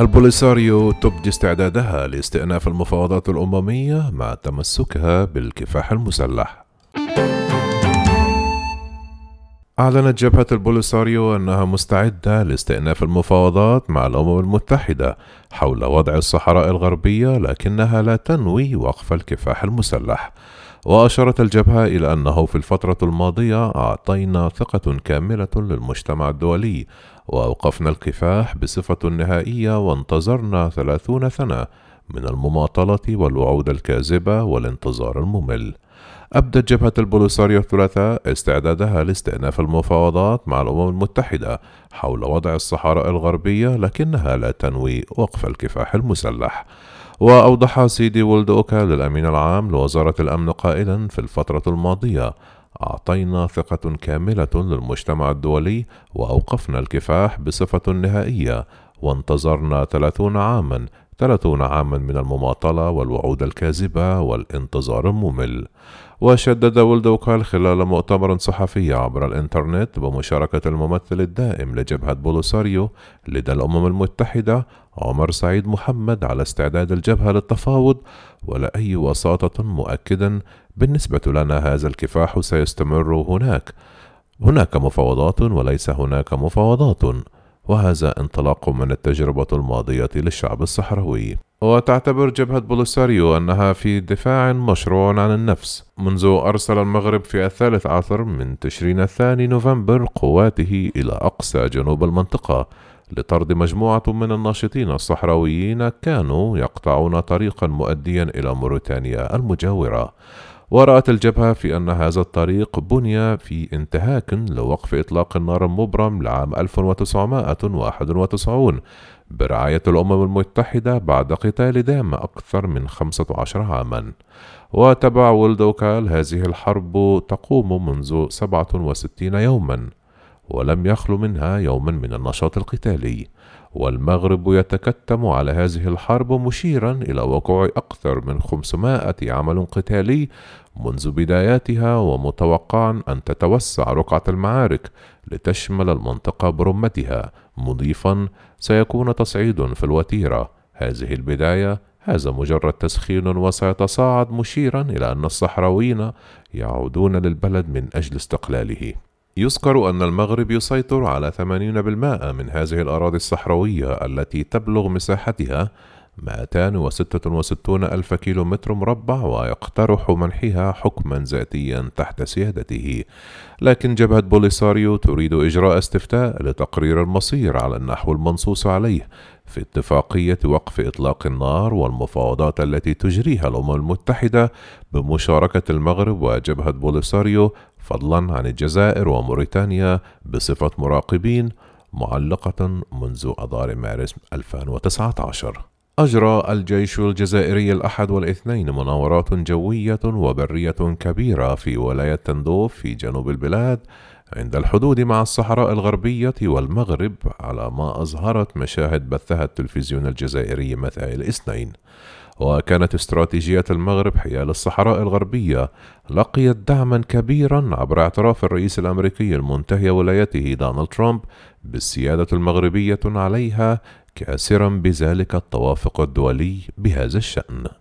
البوليساريو تبدي استعدادها لاستئناف المفاوضات الأممية مع تمسكها بالكفاح المسلح. أعلنت جبهة البوليساريو أنها مستعدة لاستئناف المفاوضات مع الأمم المتحدة حول وضع الصحراء الغربية لكنها لا تنوي وقف الكفاح المسلح. وأشارت الجبهة إلى أنه في الفترة الماضية أعطينا ثقة كاملة للمجتمع الدولي وأوقفنا الكفاح بصفة نهائية وانتظرنا ثلاثون سنة من المماطلة والوعود الكاذبة والانتظار الممل. أبدت جبهة البوليساريو الثلاثاء استعدادها لاستئناف المفاوضات مع الأمم المتحدة حول وضع الصحراء الغربية لكنها لا تنوي وقف الكفاح المسلح. وأوضح سيدي ولد أوكا للأمين العام لوزارة الأمن قائلا في الفترة الماضية أعطينا ثقة كاملة للمجتمع الدولي وأوقفنا الكفاح بصفة نهائية وانتظرنا ثلاثون عاما ثلاثون عاما من المماطلة والوعود الكاذبة والانتظار الممل. وشدد ولدوكال خلال مؤتمر صحفي عبر الإنترنت بمشاركة الممثل الدائم لجبهة بوليساريو لدى الأمم المتحدة عمر سعيد محمد على استعداد الجبهة للتفاوض ولا أي وساطة مؤكدا بالنسبة لنا هذا الكفاح سيستمر هناك. هناك مفاوضات وليس هناك مفاوضات. وهذا انطلاق من التجربة الماضية للشعب الصحراوي. وتعتبر جبهة بوليساريو أنها في دفاع مشروع عن النفس منذ أرسل المغرب في الثالث عشر من تشرين الثاني نوفمبر قواته إلى أقصى جنوب المنطقة لطرد مجموعة من الناشطين الصحراويين كانوا يقطعون طريقا مؤديا إلى موريتانيا المجاورة. ورأت الجبهة في أن هذا الطريق بني في انتهاك لوقف إطلاق النار المبرم لعام 1991 برعاية الأمم المتحدة بعد قتال دام أكثر من 15 عاما. وتبع ولدوكال هذه الحرب تقوم منذ 67 يوما. ولم يخل منها يوم من النشاط القتالي والمغرب يتكتم على هذه الحرب مشيرا إلى وقوع أكثر من 500 عمل قتالي منذ بداياتها ومتوقعا أن تتوسع رقعة المعارك لتشمل المنطقة برمتها. مضيفا سيكون تصعيد في الوتيرة. هذه البداية هذا مجرد تسخين وسيتصاعد مشيرا إلى أن الصحراويين يعودون للبلد من أجل استقلاله. يذكر أن المغرب يسيطر على 80% من هذه الأراضي الصحراوية التي تبلغ مساحتها 266 ألف كيلو متر مربع ويقترح منحها حكما ذاتيا تحت سيادته. لكن جبهة بوليساريو تريد إجراء استفتاء لتقرير المصير على النحو المنصوص عليه في اتفاقية وقف إطلاق النار والمفاوضات التي تجريها الأمم المتحدة بمشاركة المغرب وجبهة بوليساريو فضلا عن الجزائر وموريتانيا بصفة مراقبين معلقة منذ أذار مارس 2019 أجرى الجيش الجزائري الأحد والإثنين مناورات جوية وبرية كبيرة في ولاية تندوف في جنوب البلاد عند الحدود مع الصحراء الغربية والمغرب على ما أظهرت مشاهد بثها التلفزيون الجزائري مساء الاثنين. وكانت استراتيجية المغرب حيال الصحراء الغربية لقيت دعما كبيرا عبر اعتراف الرئيس الأمريكي المنتهي ولايته دونالد ترامب بالسيادة المغربية عليها كاسرا بذلك التوافق الدولي بهذا الشأن.